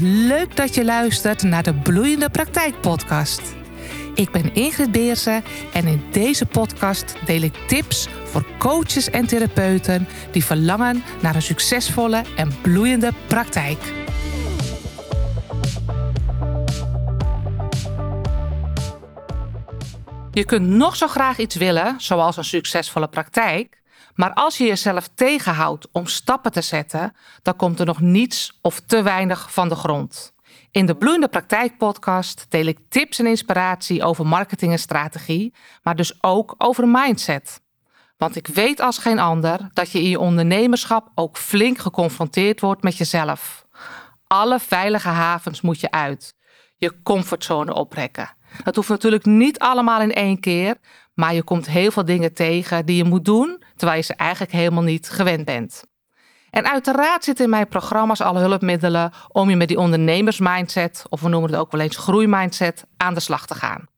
Leuk dat je luistert naar de Bloeiende Praktijk Podcast. Ik ben Ingrid Beersen en in deze podcast deel ik tips voor coaches en therapeuten die verlangen naar een succesvolle en bloeiende praktijk. Je kunt nog zo graag iets willen, zoals een succesvolle praktijk, maar als je jezelf tegenhoudt om stappen te zetten, dan komt er nog niets of te weinig van de grond. In de Bloeiende Praktijk podcast deel ik tips en inspiratie over marketing en strategie, maar dus ook over mindset. Want ik weet als geen ander dat je in je ondernemerschap ook flink geconfronteerd wordt met jezelf. Alle veilige havens moet je uit. Je comfortzone oprekken. Dat hoeft natuurlijk niet allemaal in één keer, maar je komt heel veel dingen tegen die je moet doen, terwijl je ze eigenlijk helemaal niet gewend bent. En uiteraard zitten in mijn programma's alle hulpmiddelen om je met die ondernemersmindset, of we noemen het ook wel eens groeimindset, aan de slag te gaan.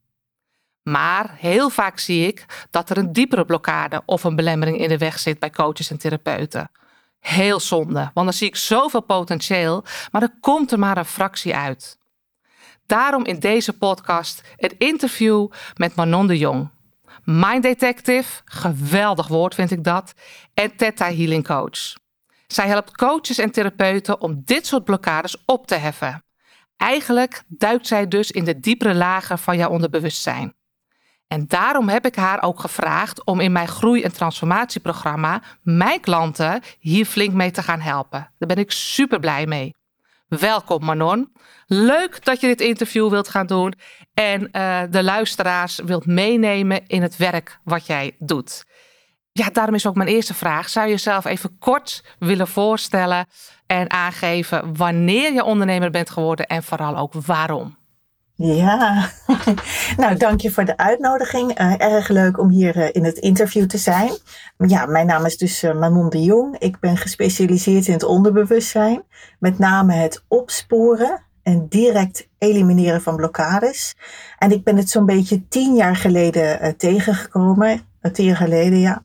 Maar heel vaak zie ik dat er een diepere blokkade of een belemmering in de weg zit bij coaches en therapeuten. Heel zonde, want dan zie ik zoveel potentieel, maar er komt er maar een fractie uit. Daarom in deze podcast het interview met Manon de Jong. Mind Detective, geweldig woord vind ik dat, en Theta Healing Coach. Zij helpt coaches en therapeuten om dit soort blokkades op te heffen. Eigenlijk duikt zij dus in de diepere lagen van jouw onderbewustzijn. En daarom heb ik haar ook gevraagd om in mijn groei- en transformatieprogramma mijn klanten hier flink mee te gaan helpen. Daar ben ik super blij mee. Welkom Manon. Leuk dat je dit interview wilt gaan doen en uh, de luisteraars wilt meenemen in het werk wat jij doet. Ja, daarom is ook mijn eerste vraag. Zou je jezelf even kort willen voorstellen en aangeven wanneer je ondernemer bent geworden en vooral ook waarom? Ja, nou dank je voor de uitnodiging. Uh, erg leuk om hier uh, in het interview te zijn. Ja, mijn naam is dus uh, Manon de Jong. Ik ben gespecialiseerd in het onderbewustzijn. Met name het opsporen en direct elimineren van blokkades. En ik ben het zo'n beetje tien jaar geleden tegengekomen. Tien jaar geleden, ja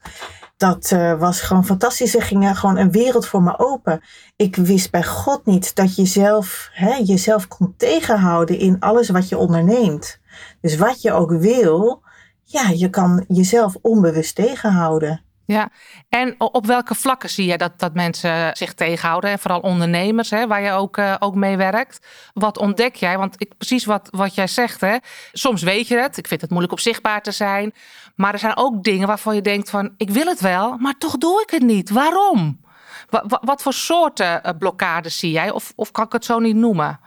dat uh, was gewoon fantastisch. Er ging gewoon een wereld voor me open. Ik wist bij God niet dat je zelf, hè, jezelf kon tegenhouden in alles wat je onderneemt. Dus wat je ook wil, ja, je kan jezelf onbewust tegenhouden. Ja, en op welke vlakken zie je dat, dat mensen zich tegenhouden? En vooral ondernemers, hè, waar je ook, uh, ook mee werkt. Wat ontdek jij? Want ik, precies wat, wat jij zegt, hè, soms weet je het. Ik vind het moeilijk om zichtbaar te zijn. Maar er zijn ook dingen waarvan je denkt van, ik wil het wel, maar toch doe ik het niet. Waarom? Wat, wat voor soorten eh, blokkades zie jij? Of, of kan ik het zo niet noemen?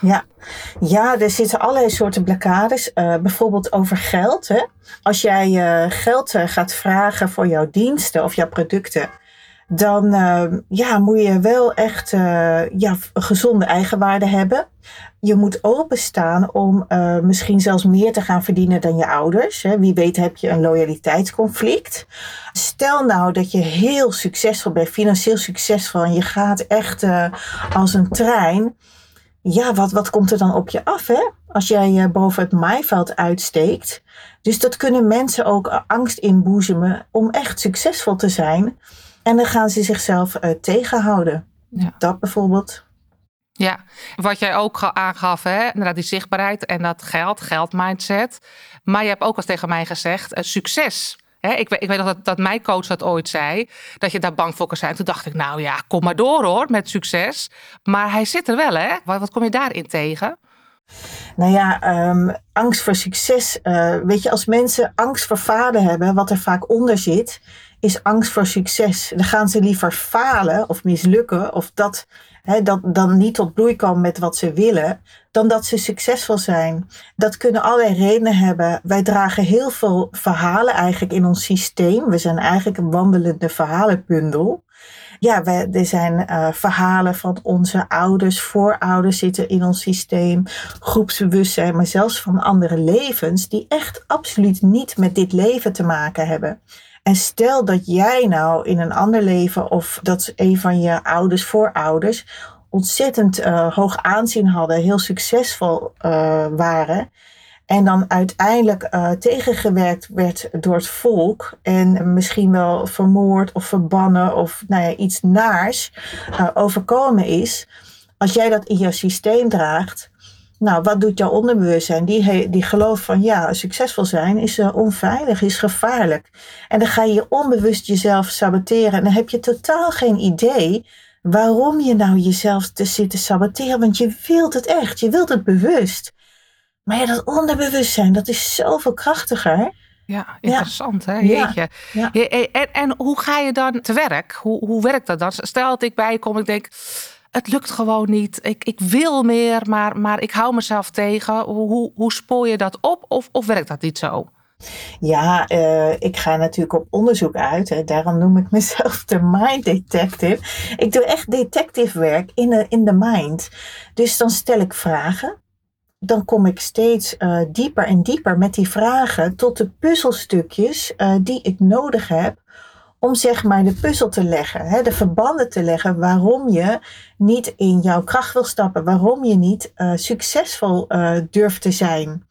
Ja. ja, er zitten allerlei soorten blokkades. Uh, bijvoorbeeld over geld. Hè? Als jij uh, geld uh, gaat vragen voor jouw diensten of jouw producten, dan ja, moet je wel echt ja, gezonde eigenwaarde hebben. Je moet openstaan om misschien zelfs meer te gaan verdienen dan je ouders. Hè? Wie weet heb je een loyaliteitsconflict. Stel nou dat je heel succesvol bent, financieel succesvol en je gaat echt als een trein ja, wat, wat komt er dan op je af, hè? Als jij uh, boven het maaiveld uitsteekt. Dus dat kunnen mensen ook angst inboezemen om echt succesvol te zijn. En dan gaan ze zichzelf uh, tegenhouden. Ja. Dat bijvoorbeeld. Ja, wat jij ook aangaf, hè? Inderdaad, die zichtbaarheid en dat geld, geldmindset. Maar je hebt ook al tegen mij gezegd, uh, succes ik, ik weet dat, dat mijn coach dat ooit zei, dat je daar bang voor kan zijn. Toen dacht ik, nou ja, kom maar door hoor, met succes. Maar hij zit er wel, hè? Wat, wat kom je daarin tegen? Nou ja, um, angst voor succes. Uh, weet je, als mensen angst voor falen hebben, wat er vaak onder zit, is angst voor succes. Dan gaan ze liever falen of mislukken of dat, hè, dat dan niet tot bloei komen met wat ze willen, dan dat ze succesvol zijn. Dat kunnen allerlei redenen hebben. Wij dragen heel veel verhalen eigenlijk in ons systeem. We zijn eigenlijk een wandelende verhalenbundel. Ja, we, er zijn uh, verhalen van onze ouders, voorouders zitten in ons systeem, groepsbewustzijn, maar zelfs van andere levens die echt absoluut niet met dit leven te maken hebben. En stel dat jij nou in een ander leven of dat een van je ouders, voorouders, ontzettend uh, hoog aanzien hadden, heel succesvol uh, waren. En dan uiteindelijk uh, tegengewerkt werd door het volk. En misschien wel vermoord of verbannen of nou ja, iets naars overkomen is Als jij dat in jouw systeem draagt, nou, wat doet jouw onderbewustzijn? Die, die gelooft van ja, succesvol zijn is uh, onveilig, is gevaarlijk. En dan ga je onbewust jezelf saboteren. En dan heb je totaal geen idee waarom je nou jezelf te zitten saboteren. Want je wilt het echt, je wilt het bewust. Maar ja, dat onderbewustzijn, dat is zoveel krachtiger. Ja, interessant hè, jeetje. Ja, En, en, hoe ga je dan te werk? Hoe, hoe werkt dat dan? Stel dat ik bij kom, ik denk, het lukt gewoon niet. Ik, ik wil meer, maar, maar ik hou mezelf tegen. Hoe, hoe, hoe spoor je dat op of, of werkt dat niet zo? Ja, uh, ik ga natuurlijk op onderzoek uit. Daarom noem ik mezelf de mind detective. Ik doe echt detective werk in de, in de mind. Dus dan stel ik vragen. Dan kom ik steeds uh, dieper en dieper met die vragen tot de puzzelstukjes uh, die ik nodig heb om zeg maar de puzzel te leggen, hè, de verbanden te leggen waarom je niet in jouw kracht wil stappen, waarom je niet uh, succesvol uh, durft te zijn.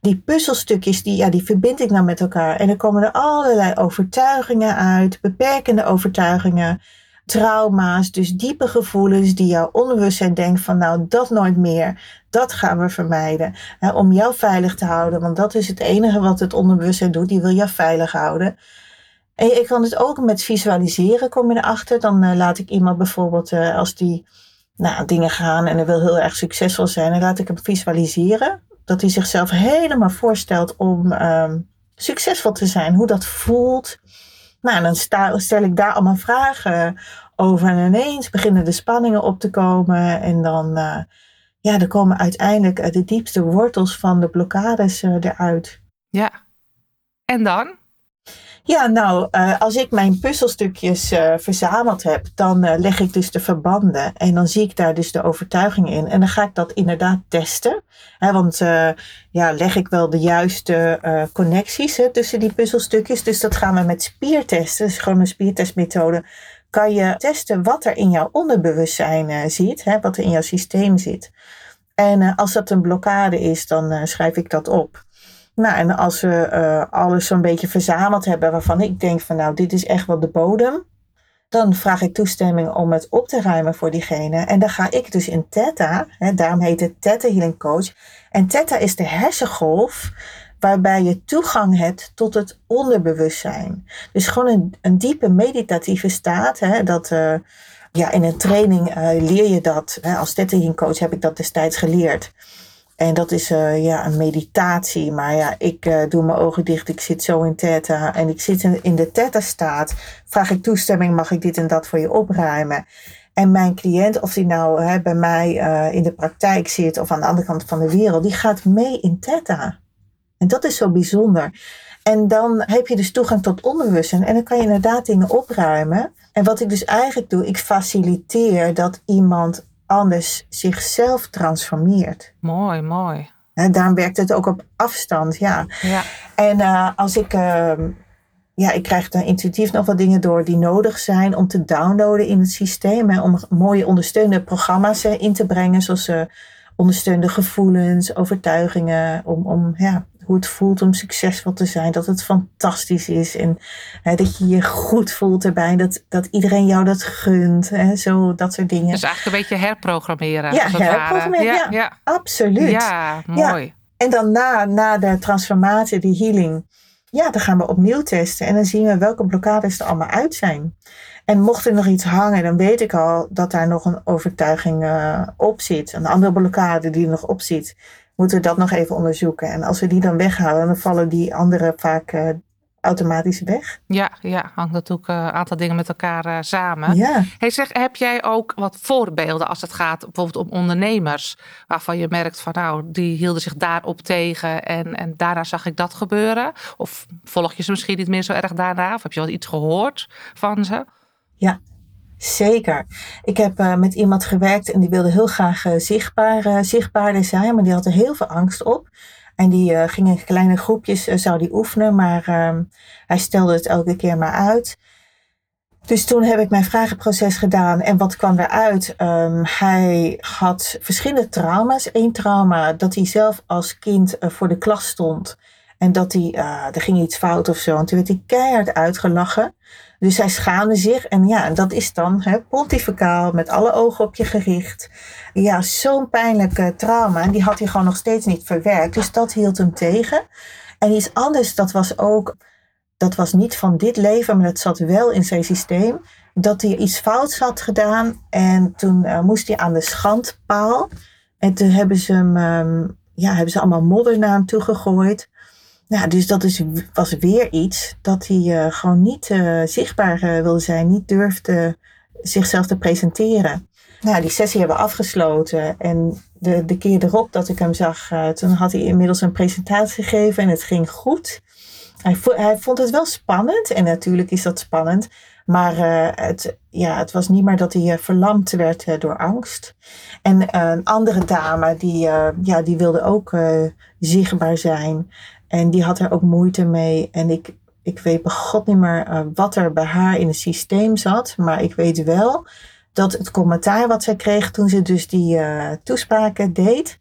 Die puzzelstukjes, die, ja, die verbind ik nou met elkaar. En dan komen er allerlei overtuigingen uit, beperkende overtuigingen, trauma's, dus diepe gevoelens die jouw onbewustzijn denkt van nou dat nooit meer, dat gaan we vermijden. Hè, om jou veilig te houden, want dat is het enige wat het onderbewustzijn doet, die wil jou veilig houden. En ik kan het ook met visualiseren, kom je erachter. Dan uh, laat ik iemand bijvoorbeeld, uh, als die nou, dingen gaan en hij wil heel erg succesvol zijn, dan laat ik hem visualiseren. Dat hij zichzelf helemaal voorstelt om um, succesvol te zijn, hoe dat voelt. Nou, dan stel ik daar allemaal vragen over en ineens beginnen de spanningen op te komen. En dan, uh, ja, er komen uiteindelijk de diepste wortels van de blokkades eruit. Ja, en dan? Ja, nou, uh, als ik mijn puzzelstukjes uh, verzameld heb, dan uh, leg ik dus de verbanden. En dan zie ik daar dus de overtuiging in. En dan ga ik dat inderdaad testen. Hè, want ja, leg ik wel de juiste connecties hè, tussen die puzzelstukjes. Dus dat gaan we met spiertesten. Dus gewoon een spiertestmethode. Kan je testen wat er in jouw onderbewustzijn zit. Wat er in jouw systeem zit. En als dat een blokkade is, dan schrijf ik dat op. Nou, en als we uh, alles zo'n beetje verzameld hebben waarvan ik denk van nou, dit is echt wel de bodem. Dan vraag ik toestemming om het op te ruimen voor diegene. En dan ga ik dus in Theta, hè, daarom heet het Theta Healing Coach. En Theta is de hersengolf waarbij je toegang hebt tot het onderbewustzijn. Dus gewoon een, een diepe meditatieve staat. Hè, dat, uh, ja, in een training uh, leer je dat. Hè, als Theta Healing Coach heb ik dat destijds geleerd. En dat is uh, ja, een meditatie. Maar ja, ik uh, doe mijn ogen dicht. Ik zit zo in theta. En ik zit in, de theta staat. Vraag ik toestemming, mag ik dit en dat voor je opruimen? En mijn cliënt, of die nou hè, bij mij uh, in de praktijk zit of aan de andere kant van de wereld, die gaat mee in theta. En dat is zo bijzonder. En dan heb je dus toegang tot onderbewustzijn. En dan kan je inderdaad dingen opruimen. En wat ik dus eigenlijk doe, ik faciliteer dat iemand anders zichzelf transformeert. Mooi, mooi. En daarom werkt het ook op afstand, ja. ja. En uh, als ik, uh, ja, ik krijg dan intuïtief nog wat dingen door die nodig zijn om te downloaden in het systeem. Hè, om mooie ondersteunende programma's uh, in te brengen, zoals ondersteunende gevoelens, overtuigingen, om, om ja, hoe het voelt om succesvol te zijn. Dat het fantastisch is. En hè, dat je je goed voelt erbij. Dat, dat iedereen jou dat gunt. Hè, zo, dat soort dingen. Dus eigenlijk een beetje herprogrammeren. Ja, herprogrammeren. Ja, ja, absoluut. Ja, mooi. En dan na, na de transformatie, die healing. Ja, dan gaan we opnieuw testen. En dan zien we welke blokkades er allemaal uit zijn. En mocht er nog iets hangen, dan weet ik al dat daar nog een overtuiging uh, op zit. Een andere blokkade die er nog op zit moeten we dat nog even onderzoeken. En als we die dan weghalen, dan vallen die andere vaak uh, automatisch weg. Ja, ja, hangt natuurlijk een aantal dingen met elkaar uh, samen. Ja. Hey, zeg, heb jij ook wat voorbeelden als het gaat bijvoorbeeld om ondernemers, waarvan je merkt van nou, die hielden zich daarop tegen en, en daarna zag ik dat gebeuren? Of volg je ze misschien niet meer zo erg daarna? Of heb je wel iets gehoord van ze? Ja, Zeker. Ik heb uh, met iemand gewerkt en die wilde heel graag uh, zichtbaar, uh, zichtbaarder zijn, maar die had er heel veel angst op. En die ging in kleine groepjes, zou die oefenen, maar ehm, hij stelde het elke keer maar uit. Dus toen heb ik mijn vragenproces gedaan en wat kwam eruit? Um, hij had verschillende trauma's. Eén trauma dat hij zelf als kind voor de klas stond En dat hij, er ging iets fout of zo. En toen werd hij keihard uitgelachen. Dus hij schaamde zich. En ja, dat is dan hè, pontificaal, met alle ogen op je gericht. Ja, zo'n pijnlijke trauma. En die had hij gewoon nog steeds niet verwerkt. Dus dat hield hem tegen. En iets anders, dat was ook, dat was niet van dit leven, maar dat zat wel in zijn systeem. Dat hij iets fouts had gedaan. En toen uh, moest hij aan de schandpaal. En toen hebben ze hem, um, ja, hebben ze allemaal modder naar hem toegegooid. Nou, dus dat is, was weer iets dat hij uh, gewoon niet uh, zichtbaar uh, wilde zijn, niet durfde zichzelf te presenteren. Nou, die sessie hebben we afgesloten en de, de keer erop dat ik hem zag, toen had hij inmiddels een presentatie gegeven en het ging goed. Hij, hij vond het wel spannend en natuurlijk is dat spannend, maar het, ja, het was niet meer dat hij verlamd werd door angst. En een andere dame, die, ja, die wilde ook zichtbaar zijn. En die had er ook moeite mee. En ik, ik weet bij god niet meer uh, wat er bij haar in het systeem zat. Maar ik weet wel dat het commentaar wat zij kreeg toen ze dus die uh, toespraken deed.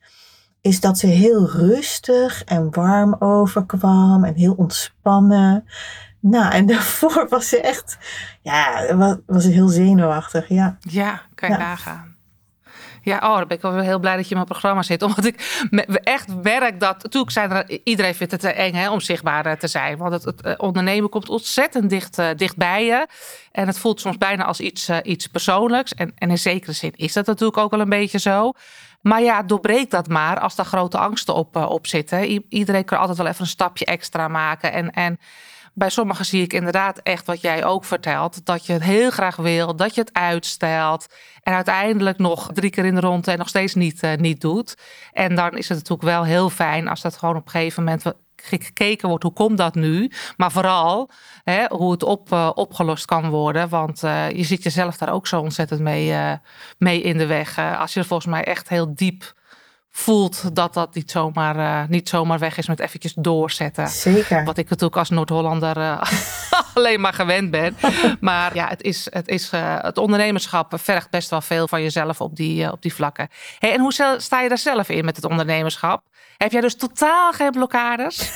Is dat ze heel rustig en warm overkwam. En heel ontspannen. Nou, en daarvoor was ze echt, ja, was, was ze heel zenuwachtig, ja. Ja, kan je ja. nagaan. Ja, oh, dan ben ik wel heel blij dat je in mijn programma zit. Omdat ik echt merk dat. Natuurlijk zijn er. Iedereen vindt het eng hè, om zichtbaar eh, te zijn. Want het, het eh, ondernemen komt ontzettend dicht, uh, je. En het voelt soms bijna als iets, iets persoonlijks. En, en in zekere zin is dat natuurlijk ook wel een beetje zo. Maar ja, doorbreek dat maar als daar grote angsten op, op zitten. iedereen kan altijd wel even een stapje extra maken. En. en bij sommigen zie ik inderdaad echt wat jij ook vertelt. Dat je het heel graag wil, dat je het uitstelt. En uiteindelijk nog drie keer in de ronde en nog steeds niet, uh, niet doet. En dan is het natuurlijk wel heel fijn als dat gewoon op een gegeven moment gekeken wordt. Hoe komt dat nu? Maar vooral hè, hoe het op, uh, opgelost kan worden. Want uh, je zit jezelf daar ook zo ontzettend mee, mee in de weg. als je er volgens mij echt heel diep voelt dat dat niet zomaar, uh, niet zomaar weg is met eventjes doorzetten. Zeker. Wat ik natuurlijk als Noord-Hollander uh, alleen maar gewend ben. maar ja, het, is, het, is, uh, het ondernemerschap vergt best wel veel van jezelf op die, op die vlakken. Hey, en hoe sta je daar zelf in met het ondernemerschap? Heb jij dus totaal geen blokkades?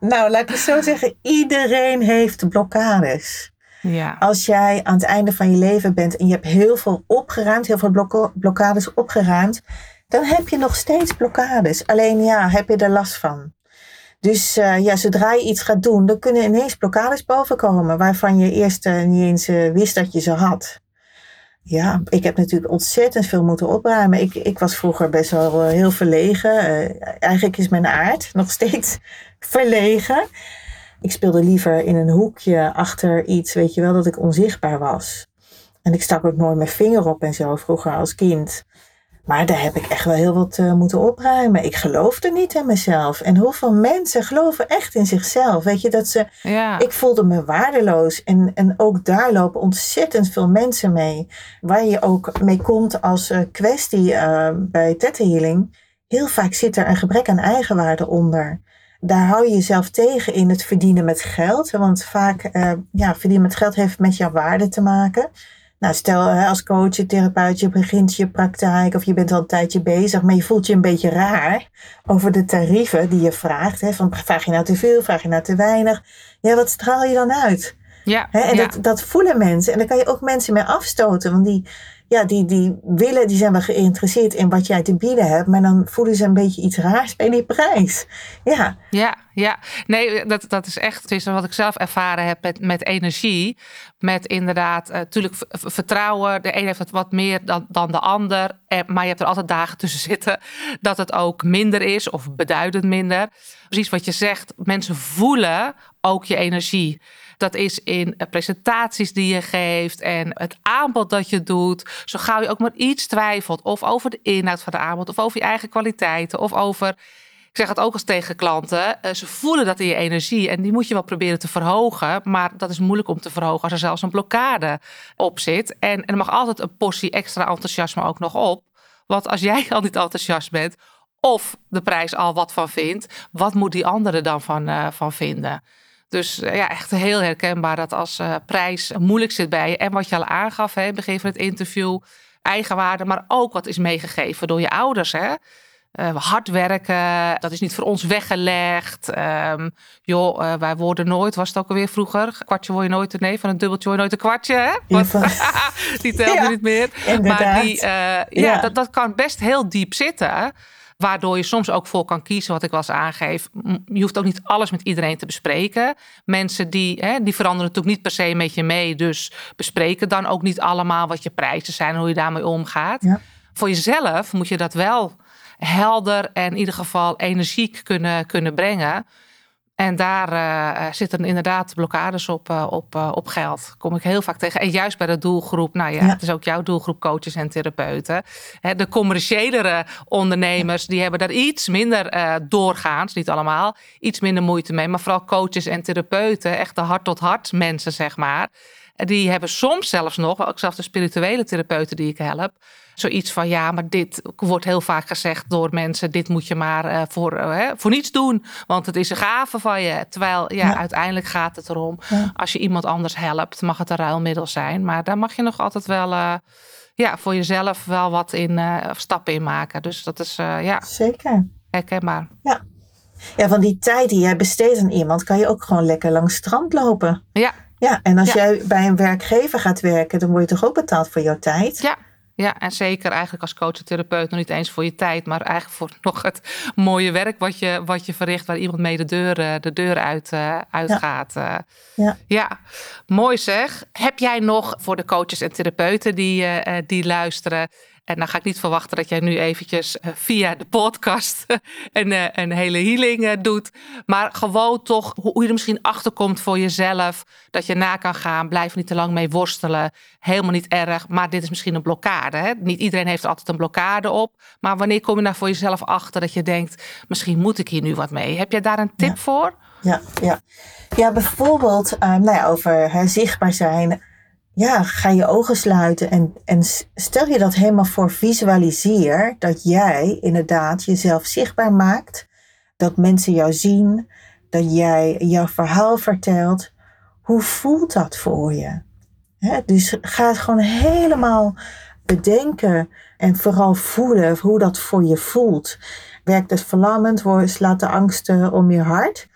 nou, laat ik het zo zeggen. Iedereen heeft blokkades. Ja. Als jij aan het einde van je leven bent en je hebt heel veel opgeruimd, heel veel blokkades opgeruimd, dan heb je nog steeds blokkades. Alleen ja, heb je er last van. Dus uh, ja, zodra je iets gaat doen, dan kunnen ineens blokkades bovenkomen waarvan je eerst uh, niet eens uh, wist dat je ze had. Ja, ik heb natuurlijk ontzettend veel moeten opruimen. Ik, ik was vroeger best wel heel verlegen. eigenlijk is mijn aard nog steeds verlegen. Ik speelde liever in een hoekje achter iets, weet je wel, dat ik onzichtbaar was. En ik stak ook nooit mijn vinger op en zo, vroeger als kind. Maar daar heb ik echt wel heel wat uh, moeten opruimen. Ik geloofde niet in mezelf. En hoeveel mensen geloven echt in zichzelf? Weet je, dat ze. Ja. Ik voelde me waardeloos. En, en ook daar lopen ontzettend veel mensen mee. Waar je ook mee komt als uh, kwestie uh, bij Healing. Heel vaak zit er een gebrek aan eigenwaarde onder daar hou je jezelf tegen in het verdienen met geld. Want vaak, uh, ja, verdienen met geld heeft met jouw waarde te maken. Nou, stel als coach, therapeut, je begint je praktijk of je bent al een tijdje bezig, maar je voelt je een beetje raar over de tarieven die je vraagt. Hè, van vraag je nou te veel, vraag je nou te weinig? Ja, wat straal je dan uit? Ja, Hè, en ja. dat, dat voelen mensen. En daar kan je ook mensen mee afstoten. Want die, ja, die, die willen, die zijn wel geïnteresseerd in wat jij te bieden hebt. Maar dan voelen ze een beetje iets raars bij die prijs. Ja, Ja, ja. Nee, dat, dat is echt is wat ik zelf ervaren heb met, met energie. Met inderdaad, natuurlijk vertrouwen. De een heeft het wat meer dan, dan de ander. Eh, maar je hebt er altijd dagen tussen zitten dat het ook minder is of beduidend minder. Precies wat je zegt, mensen voelen ook je energie. Dat is in presentaties die je geeft en het aanbod dat je doet. Zo gauw je ook maar iets twijfelt. Of over de inhoud van het aanbod. Of over je eigen kwaliteiten. Of over, ik zeg het ook als tegen klanten. Ze voelen dat in je energie. En die moet je wel proberen te verhogen. Maar dat is moeilijk om te verhogen als er zelfs een blokkade op zit. En, er mag altijd een portie extra enthousiasme ook nog op. Want als jij al niet enthousiast bent. Of de prijs al wat van vindt. Wat moet die andere dan van, uh, van vinden? Dus ja, echt heel herkenbaar dat als uh, prijs moeilijk zit bij je. En wat je al aangaf, hè, begin van het interview, eigenwaarde, maar ook wat is meegegeven door je ouders. Hè? uh, hard werken, dat is niet voor ons weggelegd. Um, joh, uh, wij worden nooit, was het ook alweer vroeger, kwartje word je nooit, nee, van een dubbeltje word je nooit een kwartje. Hè? Want, die telde ja, niet meer. Inderdaad. Maar die, ja, ja. Dat, dat kan best heel diep zitten. Waardoor je soms ook voor kan kiezen, wat ik wel eens aangeef. Je hoeft ook niet alles met iedereen te bespreken. Mensen die, hè, die veranderen natuurlijk niet per se met je mee. Dus bespreken dan ook niet allemaal wat je prijzen zijn en hoe je daarmee omgaat. Ja. Voor jezelf moet je dat wel helder en in ieder geval energiek kunnen, kunnen brengen. En daar uh, zitten inderdaad blokkades op, uh, op, uh, op geld. Kom ik heel vaak tegen. En juist bij de doelgroep, nou ja, ja. het is ook jouw doelgroep, coaches en therapeuten. Hè, de commerciëlere ondernemers, die hebben daar iets minder doorgaans, niet allemaal, iets minder moeite mee. Maar vooral coaches en therapeuten, echt de hart-tot-hart mensen, zeg maar. Die hebben soms zelfs nog, ook zelfs de spirituele therapeuten die ik help, zoiets van ja, maar dit wordt heel vaak gezegd door mensen: dit moet je maar uh, voor, uh, voor niets doen, want het is een gave van je. Terwijl ja, ja. uiteindelijk gaat het erom, ja. als je iemand anders helpt, mag het een ruilmiddel zijn. Maar daar mag je nog altijd wel. Uh, ja, voor jezelf wel wat in stappen in maken. Dus dat is ja. Zeker. Herkenbaar. Ja. Ja, van die tijd die jij besteedt aan iemand, kan je ook gewoon lekker langs het strand lopen. Ja. Ja, en als jij bij een werkgever gaat werken, dan word je toch ook betaald voor jouw tijd? Ja. Ja, en zeker eigenlijk als coach en therapeut nog niet eens voor je tijd, maar eigenlijk voor nog het mooie werk wat je, wat je verricht, waar iemand mee de deur, de deur uit, uh, uitgaat. Ja. ja. ja, mooi zeg. Heb jij nog voor de coaches en therapeuten die, die luisteren, en dan ga ik niet verwachten dat jij nu eventjes uh, via de podcast een, uh, een hele healing uh, doet. Maar gewoon toch hoe, je er misschien achter komt voor jezelf. Dat je na kan gaan. Blijf niet te lang mee worstelen. Helemaal niet erg. Maar dit is misschien een blokkade. Hè? Niet iedereen heeft altijd een blokkade op. Maar wanneer kom je nou voor jezelf achter dat je denkt. Misschien moet ik hier nu wat mee. Heb jij daar een tip ja. voor? Ja, ja. ja bijvoorbeeld nou ja, over hè, zichtbaar zijn ja, ga je ogen sluiten en, en stel je dat helemaal voor, visualiseer dat jij inderdaad jezelf zichtbaar maakt, dat mensen jou zien, dat jij jouw verhaal vertelt. Hoe voelt dat voor je? dus ga het gewoon helemaal bedenken en vooral voelen hoe dat voor je voelt. Werkt het verlammend? Slaat de angsten om je hart?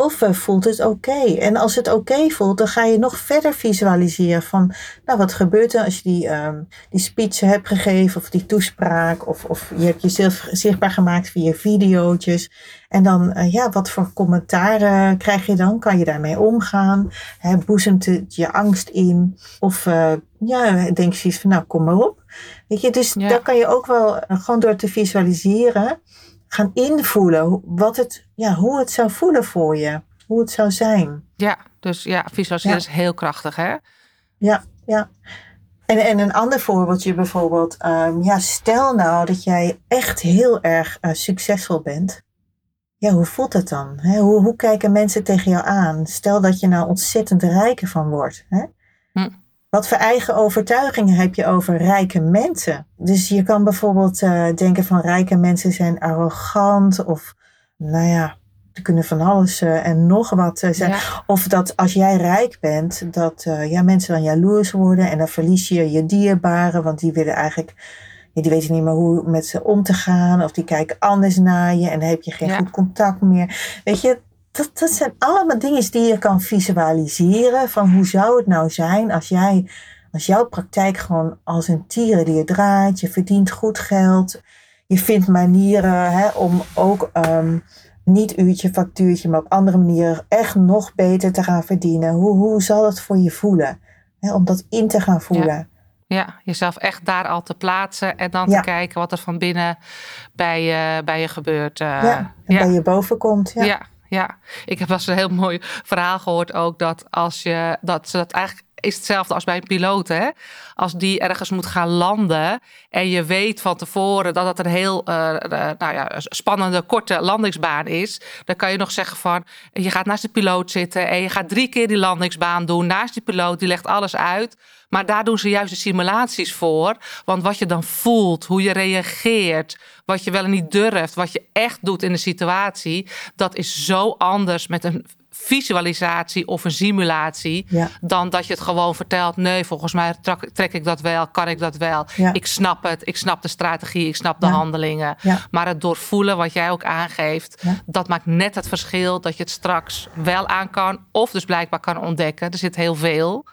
Of voelt het oké? En als het oké voelt, dan ga je nog verder visualiseren van, nou wat gebeurt er als je die, um, die speech hebt gegeven of die toespraak of, of je hebt jezelf zichtbaar gemaakt via video's. En dan, uh, ja, wat voor commentaren krijg je dan? Kan je daarmee omgaan? Boezemt het je angst in? Of uh, ja, denk je zoiets van, nou kom maar op. Weet je, dus ja. daar kan je ook wel, uh, gewoon door te visualiseren, gaan invoelen wat het, ja, hoe het zou voelen voor je. Hoe het zou zijn. Ja, dus ja, visualiseren ja. is heel krachtig, hè? Ja, ja. En, en een ander voorbeeldje bijvoorbeeld. Um, ja, stel nou dat jij echt heel erg uh, succesvol bent. Ja, hoe voelt het dan? Hè? Hoe, hoe kijken mensen tegen jou aan? Stel dat je nou ontzettend rijk van wordt. Hè? Hm. Wat voor eigen overtuigingen heb je over rijke mensen? Dus je kan bijvoorbeeld uh, denken van rijke mensen zijn arrogant of nou ja, er kunnen van alles uh, en nog wat uh, zijn. Ja. Of dat als jij rijk bent, dat ja, mensen dan jaloers worden en dan verlies je je dierbaren, want die willen eigenlijk, die weten niet meer hoe met ze om te gaan of die kijken anders naar je en dan heb je geen Ja. goed contact meer. Weet je, dat, dat zijn allemaal dingen die je kan visualiseren van hoe zou het nou zijn als jij, als jouw praktijk gewoon als een tierenlier draait, je verdient goed geld, je vindt manieren hè, om ook um, niet uurtje, factuurtje, maar op andere manieren echt nog beter te gaan verdienen. Hoe, hoe zal het voor je voelen? Hè, om dat in te gaan voelen. Ja, jezelf echt daar al te plaatsen en dan Ja. te kijken wat er van binnen bij je, bij je gebeurt. eh. Ja, en bij je boven komt. Ja. ja. Ja, Ik heb wel eens een heel mooi verhaal gehoord ook dat als je dat ze dat eigenlijk is hetzelfde als bij een piloot. Hè? Als die ergens moet gaan landen en je weet van tevoren dat het een heel eh, eh, nou ja, spannende, korte landingsbaan is, dan kan je nog zeggen van je gaat naast de piloot zitten en je gaat drie keer die landingsbaan doen naast die piloot, die legt alles uit. Maar daar doen ze juist de simulaties voor. Want wat je dan voelt, hoe je reageert, wat je wel en niet durft, wat je echt doet in de situatie, dat is zo anders met een visualisatie of een simulatie. Ja. Dan dat je het gewoon vertelt. Nee, volgens mij trek, ik dat wel, kan ik dat wel. Ja. Ik snap het, ik snap de strategie, ik snap de Ja. handelingen. Maar het doorvoelen, wat jij ook aangeeft, dat maakt net het verschil dat je het straks wel aan kan. Of dus blijkbaar kan ontdekken. Er zit heel veel.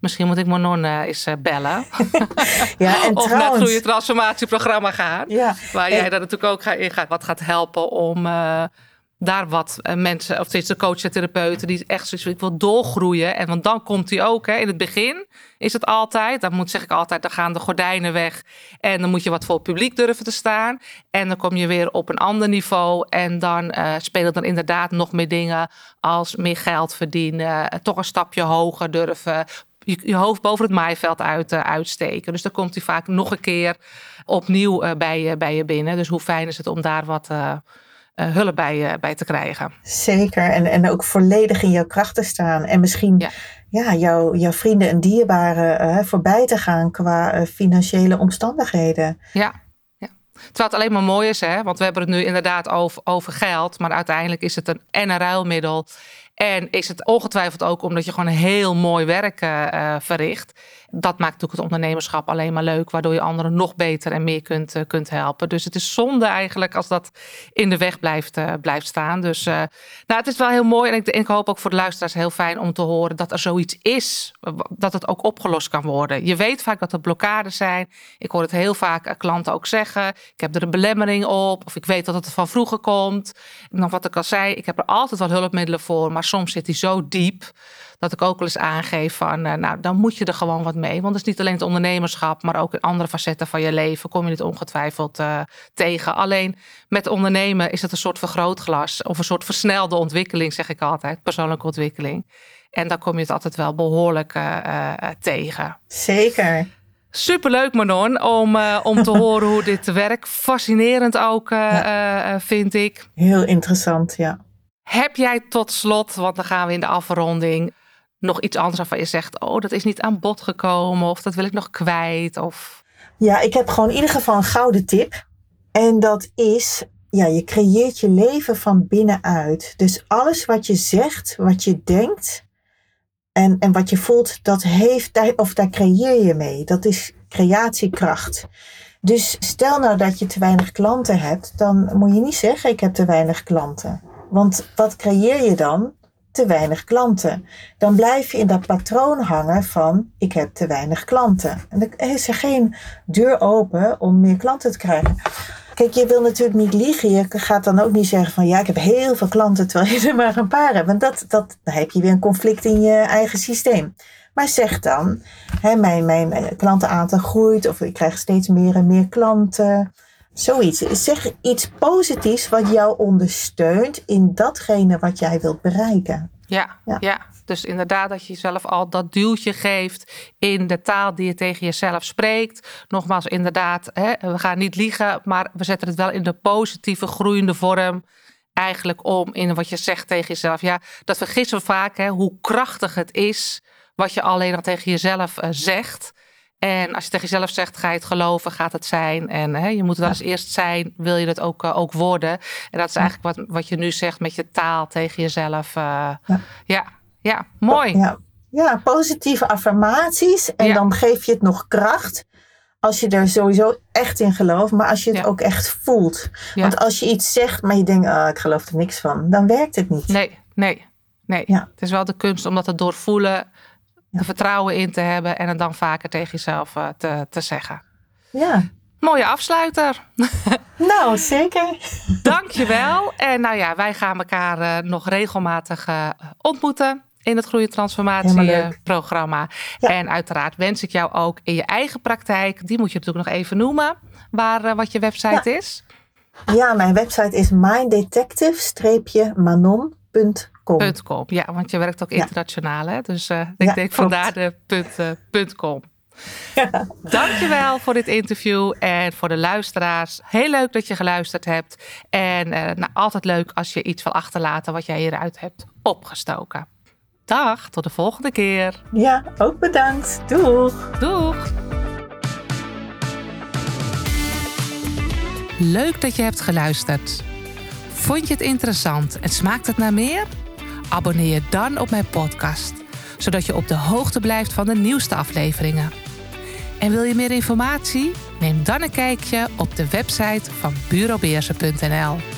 Misschien moet ik Manon eh, eens eh, bellen. Ja, en of naar het trouwens, transformatieprogramma gaan. ja, Waar En- jij daar natuurlijk ook in gaat, wat gaat helpen om eh, daar wat eh, mensen, of steeds de coaches en therapeuten, die echt zoiets ik wil doorgroeien. En want dan komt die ook. Hè. In het begin is het altijd, dan moet zeg ik altijd, dan gaan de gordijnen weg. En dan moet je wat voor het publiek durven te staan. En dan kom je weer op een ander niveau. En dan eh, spelen dan inderdaad nog meer dingen als meer geld verdienen. eh, toch een stapje hoger durven. Je, hoofd boven het maaiveld uit, uitsteken. Dus dan komt hij vaak nog een keer opnieuw bij, je, bij je binnen. Dus hoe fijn is het om daar wat eh, hulp bij, eh, bij te krijgen. zeker. En, en ook volledig in jouw kracht te staan. En misschien Ja. ja. jouw, jouw vrienden en dierbaren eh, voorbij te gaan qua financiële omstandigheden. Ja. ja. Terwijl het alleen maar mooi is, hè? want we hebben het nu inderdaad over, over geld. Maar uiteindelijk is het een en een ruilmiddel. En is het ongetwijfeld ook omdat je gewoon heel mooi werk verricht. Dat maakt natuurlijk het ondernemerschap alleen maar leuk. Waardoor je anderen nog beter en meer kunt, eh, kunt helpen. Dus het is zonde eigenlijk als dat in de weg blijft, eh, blijft staan. Dus eh, nou, het is wel heel mooi. En ik, ik hoop ook voor de luisteraars heel fijn om te horen dat er zoiets is. Dat het ook opgelost kan worden. Je weet vaak dat er blokkades zijn. Ik hoor het heel vaak klanten ook zeggen. Ik heb er een belemmering op. Of ik weet dat het van vroeger komt. En dan wat ik al zei, ik heb er altijd wel hulpmiddelen voor. Maar soms zit die zo diep. Dat ik ook wel eens aangeef van, eh, nou, dan moet je er gewoon wat mee. Want het is niet alleen het ondernemerschap, maar ook in andere facetten van je leven kom je dit ongetwijfeld eh, tegen. Alleen met ondernemen is het een soort vergrootglas of een soort versnelde ontwikkeling, zeg ik altijd, persoonlijke ontwikkeling. En dan kom je het altijd wel behoorlijk eh, tegen. Zeker. Superleuk Manon, om, om te horen hoe dit werkt. Fascinerend ook, vind ik. Heel interessant, ja. Heb jij tot slot, want dan gaan we in de afronding, nog iets anders waarvan je zegt, oh, dat is niet aan bod gekomen of dat wil ik nog kwijt? Of... Ja, ik heb gewoon in ieder geval een gouden tip. En dat is, ja, je creëert je leven van binnenuit. Dus alles wat je zegt, wat je denkt en, en wat je voelt, dat heeft, of daar creëer je mee. Dat is creatiekracht. Dus stel nou dat je te weinig klanten hebt, dan moet je niet zeggen ik heb te weinig klanten. Want wat creëer je dan? Te weinig klanten. Dan blijf je in dat patroon hangen van ik heb te weinig klanten. En dan is er geen deur open om meer klanten te krijgen. Kijk, je wil natuurlijk niet liegen. Je gaat dan ook niet zeggen van ja, ik heb heel veel klanten terwijl je er maar een paar hebt. Want dat, dat, dan heb je weer een conflict in je eigen systeem. Maar zeg dan, hè, mijn, mijn eh, klantenaantal groeit of ik krijg steeds meer en meer klanten. Zoiets. Zeg iets positiefs wat jou ondersteunt in datgene wat jij wilt bereiken. Ja, ja. Ja. dus inderdaad dat je jezelf al dat duwtje geeft in de taal die je tegen jezelf spreekt. Nogmaals, inderdaad, hè, we gaan niet liegen, maar we zetten het wel in de positieve, groeiende vorm. Eigenlijk om in wat je zegt tegen jezelf. Ja, dat vergissen we vaak, hè, hoe krachtig het is wat je alleen al tegen jezelf eh, zegt. En als je tegen jezelf zegt, ga je het geloven, gaat het zijn. En hè, je moet wel eens eerst zijn, wil je het ook, eh, ook worden. En dat is eigenlijk wat, wat je nu zegt met je taal tegen jezelf. eh, Ja. ja. ja, mooi. Ja, ja positieve affirmaties. En dan geef je het nog kracht. Als je er sowieso echt in gelooft, maar als je het ook echt voelt. Want als je iets zegt, maar je denkt, ah, ik geloof er niks van, dan werkt het niet. Nee, nee, nee. Het is wel de kunst om dat te doorvoelen, er vertrouwen in te hebben en het dan vaker tegen jezelf eh, te, te zeggen. Ja, Mooie afsluiter. nou zeker. Dankjewel. En nou ja, wij gaan elkaar eh, nog regelmatig eh, ontmoeten in het Groeien Transformatie Helemaal leuk. programma. Ja. En uiteraard wens ik jou ook in je eigen praktijk, die moet je natuurlijk nog even noemen, waar wat je website is. Ja, mijn website is minddetective-manon.com. .com. Ja, want je werkt ook Ja. internationaal, hè? Dus eh, ik Ja, denk vandaar de punt, eh, punt .com. Dankjewel voor dit interview en voor de luisteraars. Heel leuk dat je geluisterd hebt. En eh, nou, altijd leuk als je iets wil achterlaten wat jij hieruit hebt opgestoken. Dag, tot de volgende keer. Ja, ook bedankt. Doeg! Doeg! Leuk dat je hebt geluisterd. Vond je het interessant en smaakt het naar meer? Abonneer je dan op mijn podcast, zodat je op de hoogte blijft van de nieuwste afleveringen. En wil je meer informatie? Neem dan een kijkje op de website van bureaubeersen.nl.